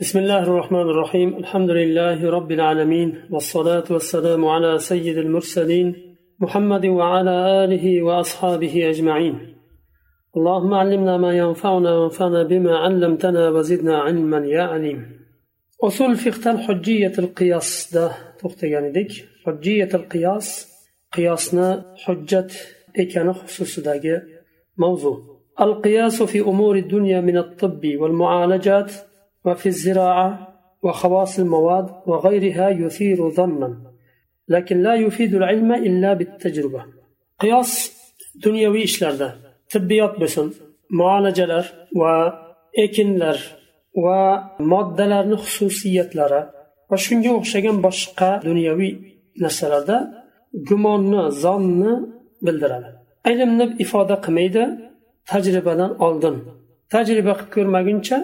بسم الله الرحمن الرحيم الحمد لله رب العالمين والصلاة والسلام على سيد المرسلين محمد وعلى آله وأصحابه أجمعين اللهم علمنا ما ينفعنا وانفعنا بما علمتنا وزدنا علما يا عليم أصول فقه حجية القياس ده توختيان ديك حجية القياس قياسنا حجة إكان خصوص داقي موضوع القياس في أمور الدنيا من الطب والمعالجات وفي الزراعة وخواص المواد وغيرها يثير ظنا لكن لا يفيد العلم إلا بالتجربة قياس دنيوي إشلerde tibbiyot bo'lsin muolajalar va ekinlar va moddalarni xususiyatlari va shunga o'xshagan boshqa dunyoviy narsalarda gumonni zonni bildiradi ilmni ifoda qilmaydi tajribadan oldin tajriba qilib ko'rmaguncha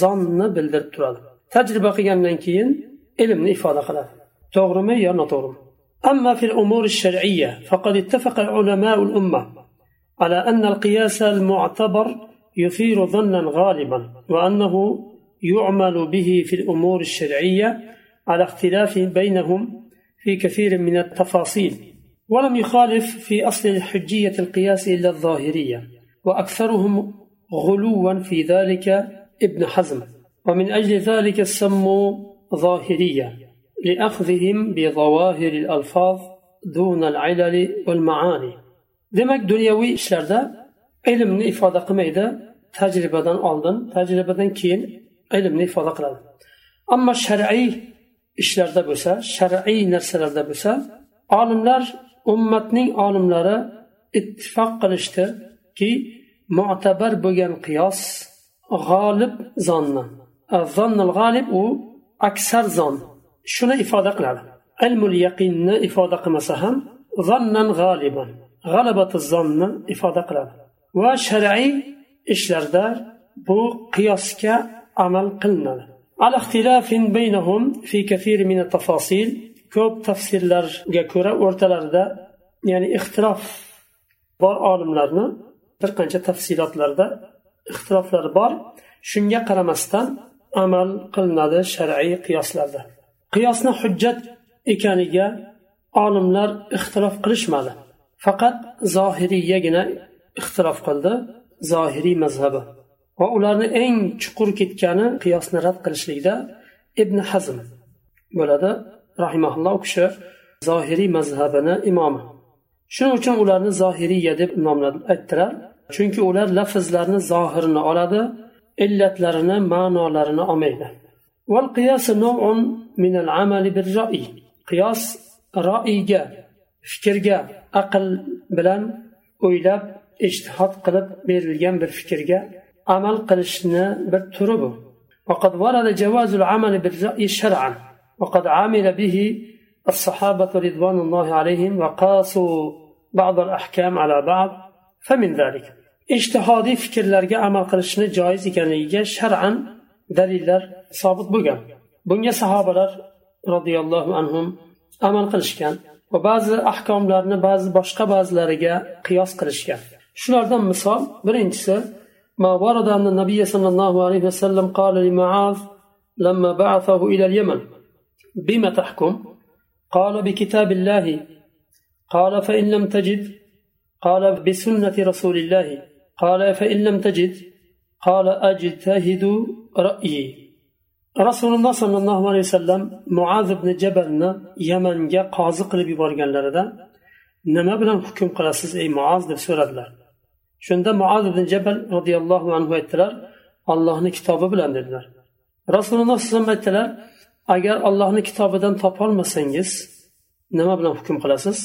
zonni bildirib turadi. Tajriba qilgandan keyin ilmni ifoda qiladi. To'g'rimi yo noto'g'rimi? أما في الأمور الشرعية فقد اتفق علماء الأمة على أن القياس المعتبر يثير ظنا غالبا وأنه يعمل به في الأمور الشرعية على اختلاف بينهم في كثير من التفاصيل ولم يخالف في أصل حجية القياس إلا الظاهرية وأكثرهم غلوا في ذلك ابن حزم. ومن أجل ذلك سموا ظاهرية لأخذهم بظواهر الألفاظ دون العلل والمعاني. دمك دنيوي شردة علم إفادة قميدا تجربة أولدن تجربة كين علم إفادة قلال. أما شرعي إشلردة بسا شرعي نرسلردة بسا عالملار أمتنين عالملارة اتفاق قلشتر كي معتبر بغن قياس g'olib zonni. Zonnil g'olib u aksar zon. Shuni ifoda qiladi. Ilmul yaqinni ifoda qilmasa ham zonnan g'aliban g'alabati zonni ifoda qiladi. Va shar'iy ishlarda bu qiyosga amal qilinadi. Al ixtilafin baynahum fi kafir min tafasil ko'p tafsirlarga ko'ra o'rtalarida ya'ni ixtilof bor olimlarni bir qancha tafsilotlarda ixtiloflar bor. Shunga qaramasdan amal qilinadi shar'iy qiyoslarda. Qiyosni hujjat ekaniga olimlar ixtilof qilishmadi. Faqat zohiriyagina ixtilof qildi zohiriy mazhabi. Va ularni eng chuqur ketgani qiyosni rad qilishlikda ibn hazm bo'ladi rahimaulloh u kishi zohiriy mazhabini imomi. Shuning uchun ularni zohiriya deb nomlab aytdilar. chunki ular lafzlarni zohirini oladi illatlarini ma'nolarini olmaydi والقياس نوع من العمل بالرأي قياس رأيga fikrga aql bilan o'ylab ishtihod qilib berilgan bir fikrga amal qilishni bir turi bu وقد ورد جواز العمل بالرأي شرعا وقد عمل به الصحابة رضوان الله عليهم وقاسوا بعض الأحكام على بعض فمن ذلك اجتهادي فكر لرجع عمل قلشنا جائز كان يجي شرعا دليل ثابت بقى بنيا صحابة رضي الله عنهم عمل قلشكان va ba'zi ahkomlarni ba'zi boshqa ba'zilariga qiyos qilishgan shulardan misol birinchisi ما ورد أن النبي صلى الله عليه وسلم قال لمعاذ لما بعثه إلى اليمن بما تحكم قال بكتاب الله قال فإن لم تجد قال بسنة رسول الله قال فإن لم تجد قال أجتهد رأيي rasululloh sollallohu alayhi vasallam muaz ibn jabalni yamanga qozi qilib yuborganlarida nima bilan hukm qilasiz ey muaz deb so'radilar shunda muaz ibn jabal roziyallohu anhu aytdilar ollohni kitobi bilan dedilar rasululloh alayhi vasallam aytdilar agar ollohni kitobidan topolmasangiz nima bilan hukm qilasiz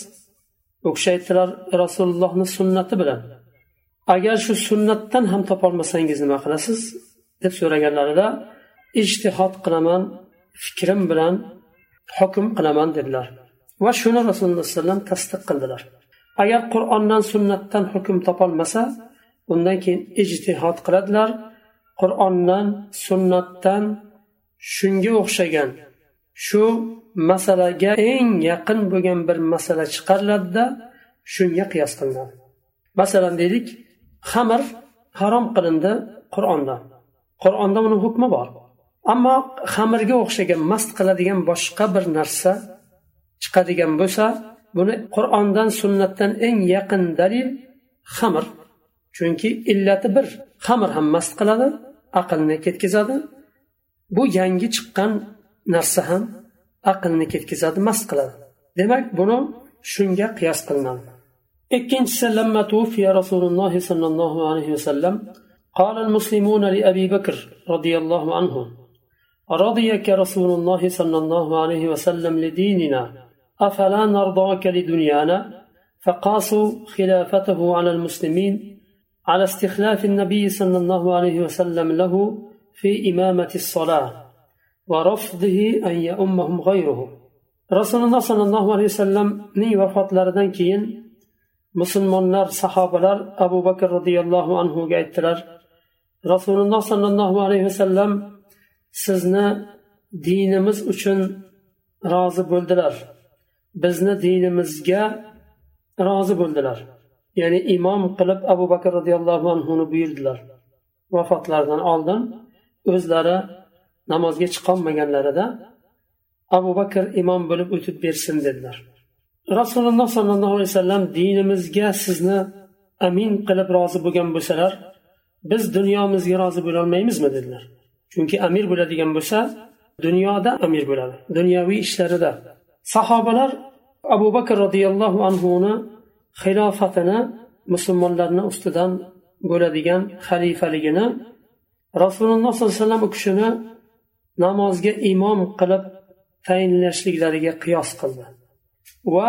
U kishi aytdilar rasulullohni sunnati bilan. Agar shu sunnatdan ham topolmasangiz nima qilasiz? deb so'raganlarida ijtihod qilaman fikrim bilan hukm qilaman dedilar. Va shuni rasululloh alayhi vasallam tasdiq qildilar. Agar qur'ondan sunnatdan hukm topolmasa undan keyin ijtihod qiladilar. Qur'ondan sunnatdan shunga o'xshagan shu masalaga eng yaqin bo'lgan bir masala chiqariladida shunga qiyos qilinadi. Masalan deylik xamir harom qilindi qur'onda. Qur'onda uni hukmi bor. Ammo xamirga o'xshagan mast qiladigan boshqa bir narsa chiqadigan bo'lsa buni qur'ondan sunnatdan eng yaqin dalil xamir. Chunki illati bir xamir ham mast qiladi aqlni ketkazadi. Bu yangi chiqqan narsa ham aqlni ketkazadi mast qiladi demak buni shunga qiyos qilinadi ikkinchisi lamma tufiya rasululloh sollallohu alayhi vasallam قال المسلمون لأبي بكر رضي الله عنه رضيك رسول الله صلى الله عليه وسلم لديننا أفلا نرضاك لدنيانا فقاسوا خلافته على المسلمين على استخلاف النبي صلى الله عليه وسلم له في إمامة الصلاة ورفضه أن يؤمهم غيره رسول الله صلى الله عليه وسلم ني وفات لردن كين musulmonlar sahobalar abu bakr roziyallohu anhuga aytdilar rasululloh sollallohu alayhi vasallam sizni dinimiz uchun rozi bo'ldilar bizni dinimizga rozi bo'ldilar ya'ni imom qilib abu bakr roziyallohu anhuni buyurdilar vafotlaridan oldin o'zlari namozga chiqolmaganlarida abu bakr imom bo'lib o'tib bersin dedilar. Rasululloh sollallohu alayhi vasallam dinimizga sizni amin qilib rozi bo'lgan bo'lsalar biz dunyomizga rozi bo'lolmaymizmi dedilar. Chunki amir bo'ladigan bo'lsa dunyoda amir bo'ladi dunyoviy ishlarida. Sahobalar abu bakr roziyallohu anhuni xilofatini musulmonlarni ustidan bo'ladigan xalifaligini rasululloh sollallohu alayhi vasallam u kishini namozga imom qilib tayinlashliklariga qiyos qildi va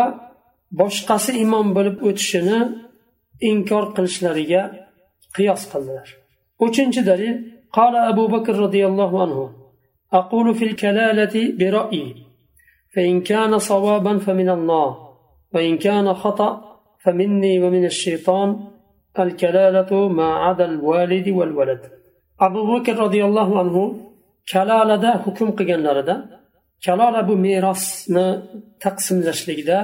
boshqasi imom bo'lib o'tishini inkor qilishlariga qiyos qildilar uchinchi dalil قال أبو بكر رضي الله عنه أقول في الكلالة برأيي فإن كان صوابا فمن الله وإن كان خطأ فمني ومن الشيطان الكلالة ما عدا الوالد والولد أبو بكر رضي الله عنه kalolada hukm qilganlarida kalola bu merosni taqsimlashlikda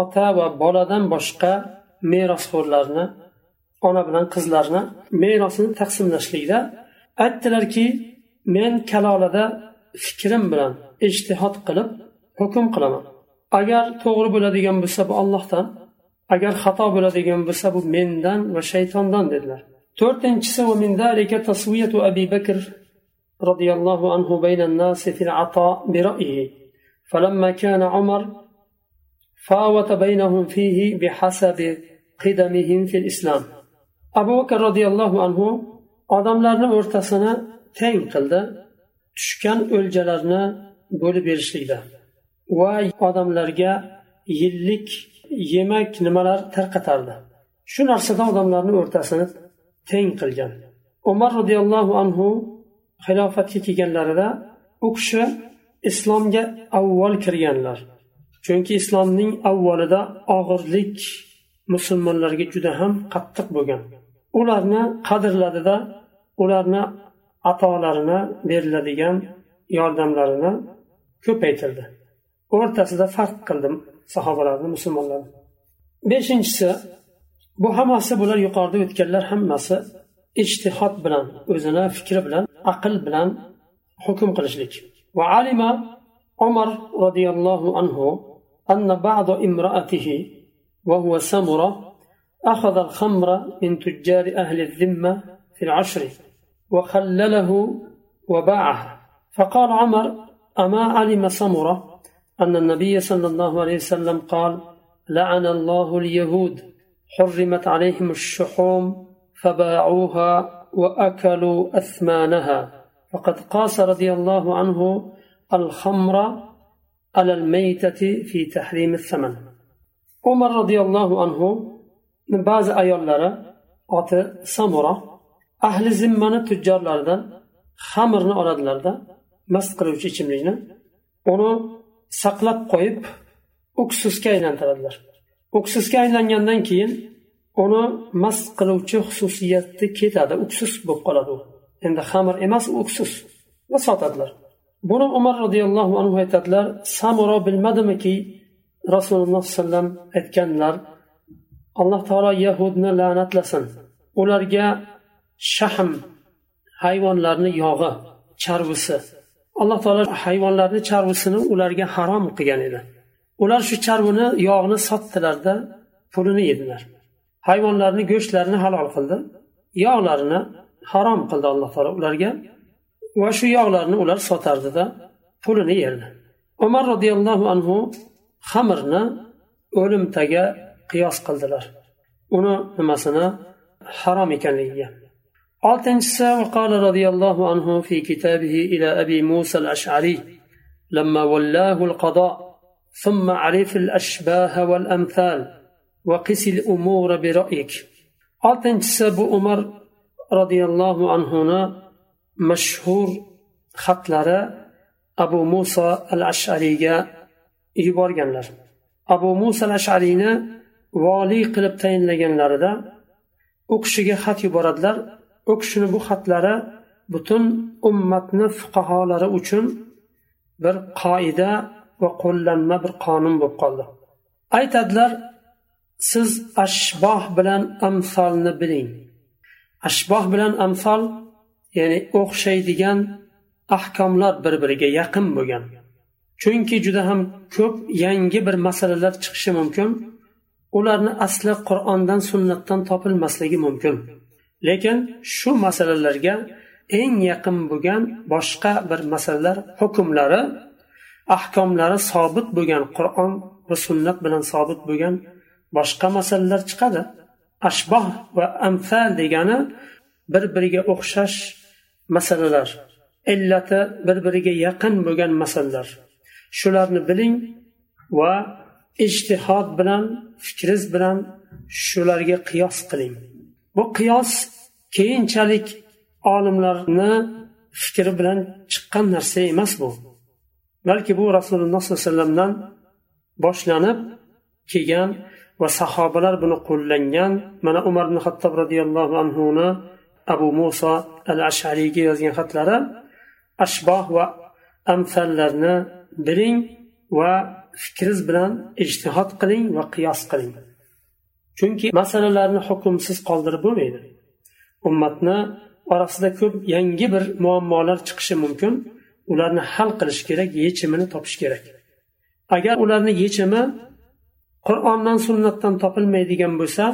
ota va boladan boshqa merosxo'rlarni ona bilan qizlarni merosini taqsimlashlikda aytdilarki men kalolada fikrim bilan ijtihod qilib hukm qilaman. Agar to'g'ri bo'ladigan bo'lsa bu allohdan agar xato bo'ladigan bo'lsa bu mendan va shaytondan dedilar. To'rtinchisi رضي الله عنه بين الناس في العطاء برأيه فلما كان عمر فاوت بينهم فيه بحسب قدمهم في الإسلام أبو بكر رضي الله عنه odamlarni o'rtasini teng qildi tushgan o'ljalarni bo'lib berishlikda va odamlarga yillik yemak nimalar tarqatardi shu narsada odamlarni o'rtasini teng qilgan umar roziyallohu anhu xilofatga kelganlarida u kishi islomga avval kirganlar. Chunki islomning avvalida og'irlik musulmonlarga juda ham qattiq bo'lgan. Ularni qadrladida ularni atolarini beriladigan yordamlarini ko'paytirdi. O'rtasida farq qildi sahobalarni musulmonlarni. Beshinchisi bu hammasi bular yuqorida o'tganlar hammasi ijtihod bilan o'zini fikri bilan aql bilan hukm qilishlik va alima umar roziyallohu anhu أن بعض امرأته وهو سمرة أخذ الخمر من تجار أهل الذمة في العشر وخلله وباعه. فقال عمر أما علم سمرة أن النبي صلى الله عليه وسلم قال لعن الله اليهود حرمت عليهم الشحوم فباعوها وأكلوا أثمانها فقد قاس رضي الله عنه الخمر على الميتة في تحريم الثمن عمر رضي الله عنه بعض ayollari oti samura ahli zimmani tujjorlaridan xamirni oladilarda mast qiluvchi ichimlikni uni saqlab qo'yib uksusga aylantiradilar uksusga aylangandan keyin uni mast qiluvchi xususiyati ketadi uksus bo'lib qoladi u. Endi xamir emas uksus. Va sotadilar. Buni umar roziyallohu anhu aytadilar samuro bilmadimiki rasululloh alayhi vasallam aytganlar alloh taolo yahudni la'natlasin. Ularga shahm hayvonlarni yog'i charvisi alloh taolo hayvonlarni charvisini ularga harom qilgan edi. Ular shu charvini yog'ni sotdilarda pulini yedilar. hayvonlarni go'shtlarini halol qildi yog'larini harom qildi alloh taolo ularga va shu yog'larni ular sotardida pulini yerdi umar roziyallohu anhu xamirni o'limtaga qiyos qildilar uni nimasini harom ekanligiga oltinchisi وقال رضي الله عنه في كتابه إلى أبي موسى الأشعري لما ولاه القضاء ثم عرف الأشباه والأمثال وقس الأمور برأيك oltinchisi bu umar roziyallohu anhuni mashhur xatlari abu muso al ashariyga yuborganlar. Abu muso al ashariyni voliy qilib tayinlaganlarida u kishiga xat yuboradilar. U kishini bu xatlari butun ummatni fuqaholari uchun bir qoida va qo'llanma bir qonun bo'lib qoldi. Aytadilar siz ashboh bilan amsolni biling. Ashboh bilan amsol ya'ni o'xshaydigan ahkomlar bir biriga yaqin bo'lgan. Chunki juda ham ko'p yangi bir masalalar chiqishi mumkin. Ularni asli qur'ondan sunnatdan topilmasligi mumkin. Lekin shu masalalarga eng yaqin bo'lgan boshqa bir masalalar hukmlari ahkomlari sobit bo'lgan qur'on va sunnat bilan sobit bo'lgan boshqa masalalar chiqadi. Ashboh va amsal degani bir biriga o'xshash masalalar illati bir biriga yaqin bo'lgan masalalar. Shularni biling va ijtihod bilan fikringiz bilan shularga qiyos qiling. Bu qiyos keyinchalik olimlarni fikri bilan chiqqan narsa emas bu. Balki bu rasululloh sollallohu alayhi vasallamdan boshlanib kelgan va sahobalar buni qo'llangan. Mana umar ibn hattob roziyallohu anhuni abu muso al ashariyga yozgan xatlari ashboh va amsallarni biling va fikringiz bilan ijtihod qiling va qiyos qiling. Chunki masalalarni hukmsiz qoldirib bo'lmaydi. Ummatni orasida ko'p yangi bir muammolar chiqishi mumkin. Ularni hal qilish kerak yechimini topish kerak. Agar ularni yechimi qur'ondan sunnatdan topilmaydigan bo'lsa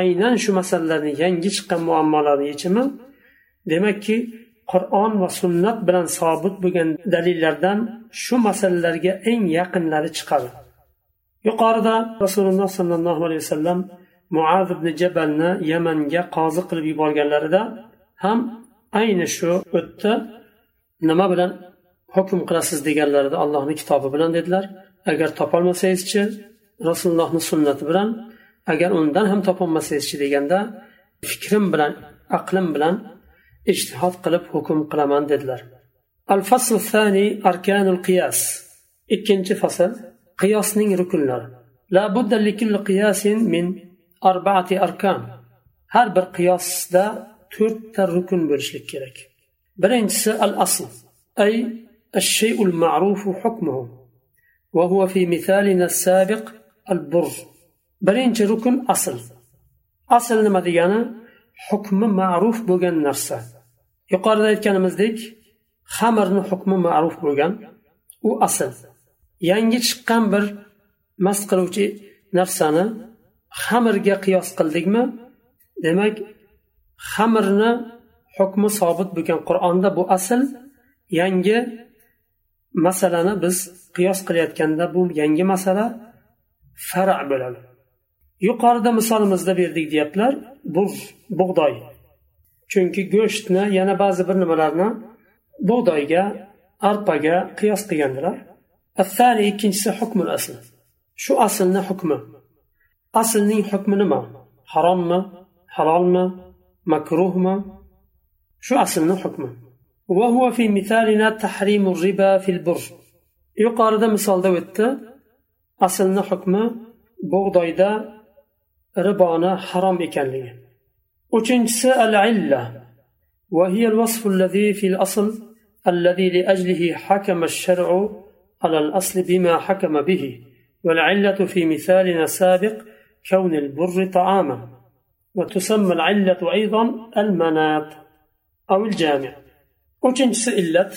aynan shu masalalarni yangi chiqqan muammolarni yechimi demakki qur'on va sunnat bilan sobit bo'lgan dalillardan shu masalalarga eng yaqinlari chiqadi. Yuqorida rasululloh sollallohu alayhi vasallam muaz ibn jabalni yamanga qozi qilib yuborganlarida ham ayni shu o'tdi. Nima bilan hukm qilasiz deganlarida allohni kitobi bilan dedilar. Agar topolmasangizchi rasulullohni sunnati bilan agar undan ham topolmasangizchi deganda fikrim bilan aqlim bilan ijtihod qilib hukm qilaman dedilar al fasl thani arkanul qiyas ikkinchi fasl qiyosning rukunlari la budda likulli qiyasin min arbaati arkan har bir qiyosda to'rtta rukun bo'lishlik kerak birinchisi al asl ay الشيء المعروف حكمه وهو في مثالنا السابق al burz birinchi rukun asl. Asl nima degani? Hukmi ma'ruf bo'lgan narsa. Yuqorida aytganimizdek xamirni hukmi ma'ruf bo'lgan u asl. Yangi chiqqan bir mast qiluvchi narsani xamirga qiyos qildikmi? Demak xamirni hukmi sobit bo'lgan qur'onda bu asl yangi masalani biz qiyos qilayotganda bu yangi masala. fara bo'ladi yuqorida misolimizda berdik deyaptilar bu bug'doy chunki go'shtni yana ba'zi bir nimalarni bug'doyga arpaga qiyos qilgandilar ikkinchisi hukmul asl shu aslni hukmi aslning hukmi nima harommi halolmi makruhmi shu aslni hukmi وهو في مثالنا تحريم الربا في البر yuqorida misolda o'tdi aslni hukmi bug'doyda riboni harom ekanligi uchinchisi al illa وهي الوصف الذي في الأصل الذي لأجله حكم الشرع على الأصل بما حكم به والعلة في مثالنا السابق كون البر طعاما وتسمى العلة أيضا المناط أو الجامع uchinchisi illat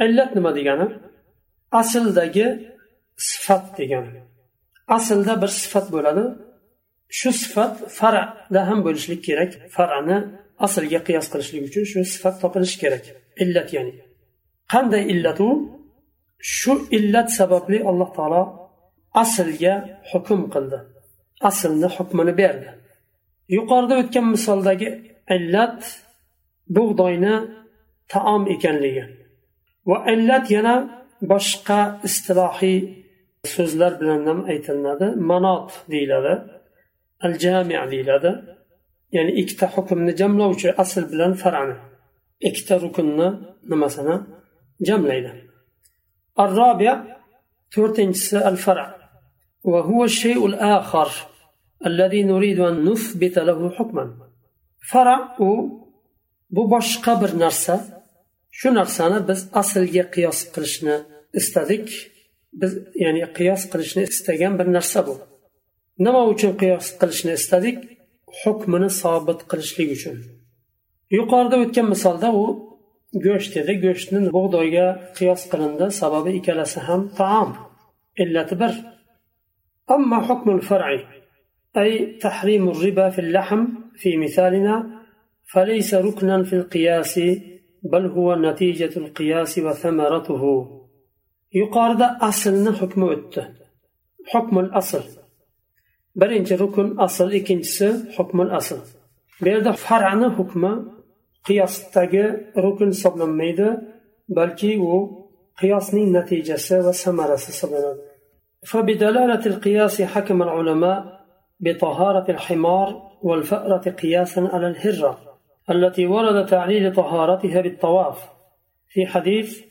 illat nima degani asldagi sifat degani aslida bir sifat bo'ladi. Shu sifat farada ham bo'lishlik kerak. Farani aslga qiyos qilishlik uchun shu sifat topilishi kerak. Illat ya'ni. Qanday illat u? Shu illat sababli alloh taolo aslga hukm qildi. Aslni hukmini berdi. Yuqorida o'tgan misoldagi illat bug'doyni taom ekanligi. Va illat yana boshqa istilohiy so'zlar bilan ham aytilinadi manot deyiladi al jami deyiladi ya'ni ikkita hukmni jamlovchi asl bilan farani ikkita rukunni nimasini jamlaydi الرابع تورتنجس الفرع وهو الشيء الآخر الذي نريد أن نثبت له حكما فرع bu boshqa bir narsa shu narsani biz aslga qiyos qilishni istadik biz ya'ni qiyos qilishni istagan bir narsa bu nima uchun qiyos qilishni istadik hukmini sobit qilishlik uchun yuqorida o'tgan misolda u go'sht edi go'shtni bug'doyga qiyos qilindi sababi ikkalasi ham taom illati bir أما حكم الفرع أي تحريم الربا في اللحم في مثالنا فليس ركنا في القياس بل هو نتيجة القياس وثمرته yuqorida aslni hukmi o'tdi hukmul asl birinchi rukun asl ikkinchisi hukmul asl bu yerda farani hukmi qiyosdagi rukun hisoblanmaydi balki u qiyosning natijasi va samarasi hisoblanadi فبدلالة القياس حكم العلماء بطهارة الحمار والفأرة قياسا على الهرة التي ورد تعليل طهارتها بالطواف في حديث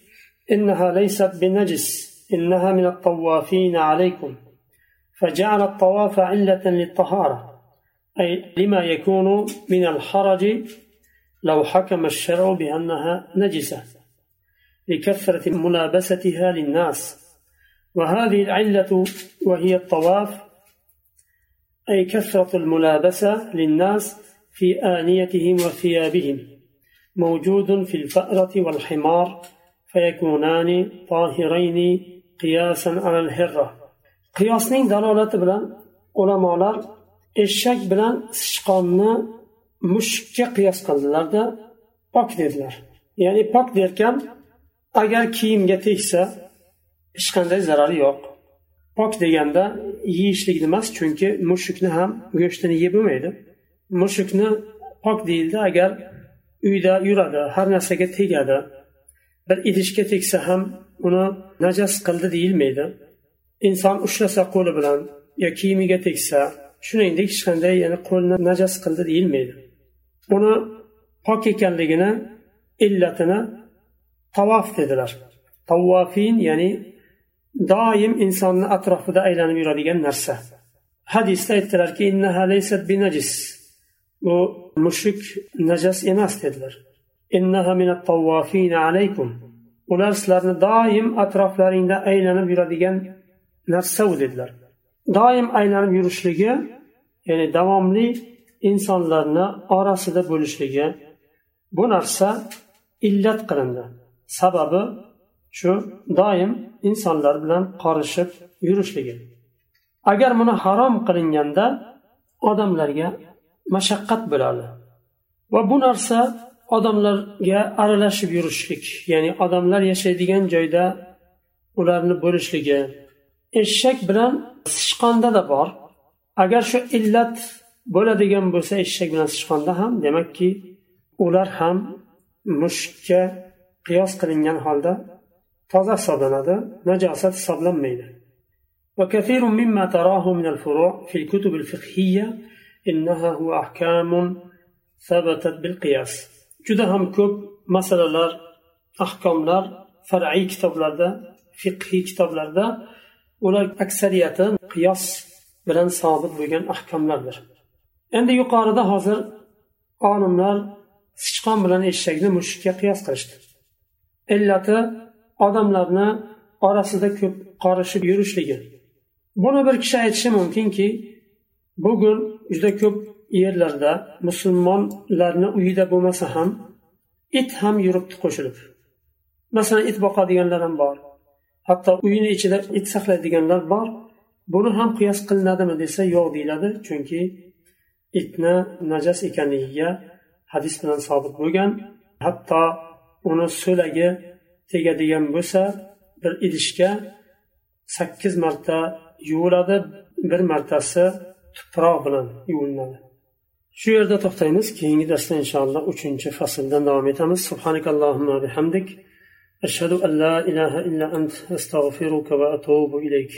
إنها ليست بنجس إنها من الطوافين عليكم. فجعل الطواف علة للطهارة أي لما يكون من الحرج لو حكم الشرع بأنها نجسة لكثرة ملابستها للناس. وهذه العلة وهي الطواف أي كثرة الملابسة للناس في آنيتهم وثيابهم موجود في الفأرة والحمار. فيكونان طاهرين قياسا على الهرة قياسنين دلالة بلان علماء eshak bilan sichqonni mushukka qiyos qildilarda pok dedilar ya'ni pok derkan agar kiyimga tegsa hech qanday zarari yo'q pok deganda yeyishlik emas chunki mushukni ham go'shtini yeb bo'lmaydi mushukni pok deyildi agar uyda yuradi har narsaga tegadi Bir idishga tegsa ham uni najas qildi deyilmaydi. Inson ushlasa qo'li bilan yo kiyimiga tegsa shuningdek hech qanday yana qo'lni najas qildi deyilmaydi. Uni pok ekanligini illatini tavof dedilar. Tavvofin ya'ni doim insonni atrofida aylanib yuradigan narsa. Hadisda aytdilarki bu mushuk najas emas dedilar. Ular sizlarni doim atroflaringda aylanib yuradigan narsa u dedilar. Doim aylanib yurishligi ya'ni davomli insonlarni orasida bo'lishligi bu narsa illat qilindi. Sababi shu doim insonlar bilan qorishib yurishligi. Agar buni harom qilinganda odamlarga mashaqqat bo'ladi. Va bu narsa odamlarga aralashib yurishlik ya'ni odamlar yashaydigan joyda ularni bo'lishligi eshak bilan sichqonda bor agar shu illat bo'ladigan bo'lsa eshak bilan sichqonda ham demakki ular ham mushukka qiyos qilingan holda toza hisoblanadi najosat hisoblanmaydi وكثير مما تراه من الفروع في الكتب الفقهية إنها هو أحكام ثبتت بالقياس juda ham ko'p masalalar ahkomlar far'iy kitoblarda fiqhiy kitoblarda ular aksariyati qiyos bilan sobit bo'lgan ahkomlardir. Endi yuqorida hozir olimlar sichqon bilan eshakni mushukka qiyos qilishdi. Illati odamlarni orasida ko'p qorishib yurishligi. Buni bir kishi aytishi mumkinki bugun juda ko'p yerlarda musulmonlarni uyida bo'lmasa ham it ham yuribdi qo'shilib. Masalan it boqadiganlar ham bor. Hatto uyini ichida it saqlaydiganlar bor. Buni ham qiyos qilinadimi desa yo'q deyiladi. Chunki itni najas ekanligiga hadis bilan sobit bo'lgan. Hatto uni so'lagi tegadigan bo'lsa bir idishga sakkiz marta yuviladi bir martasi tuproq bilan yuvilinadi. shu yerda to'xtaymiz. Keyingi darsda inshaalloh uchinchi fasldan davom etamiz. Subhanakallohumma bihamdik. Ashhadu an la ilaha illa ant astag'firuka va atubu ilayk.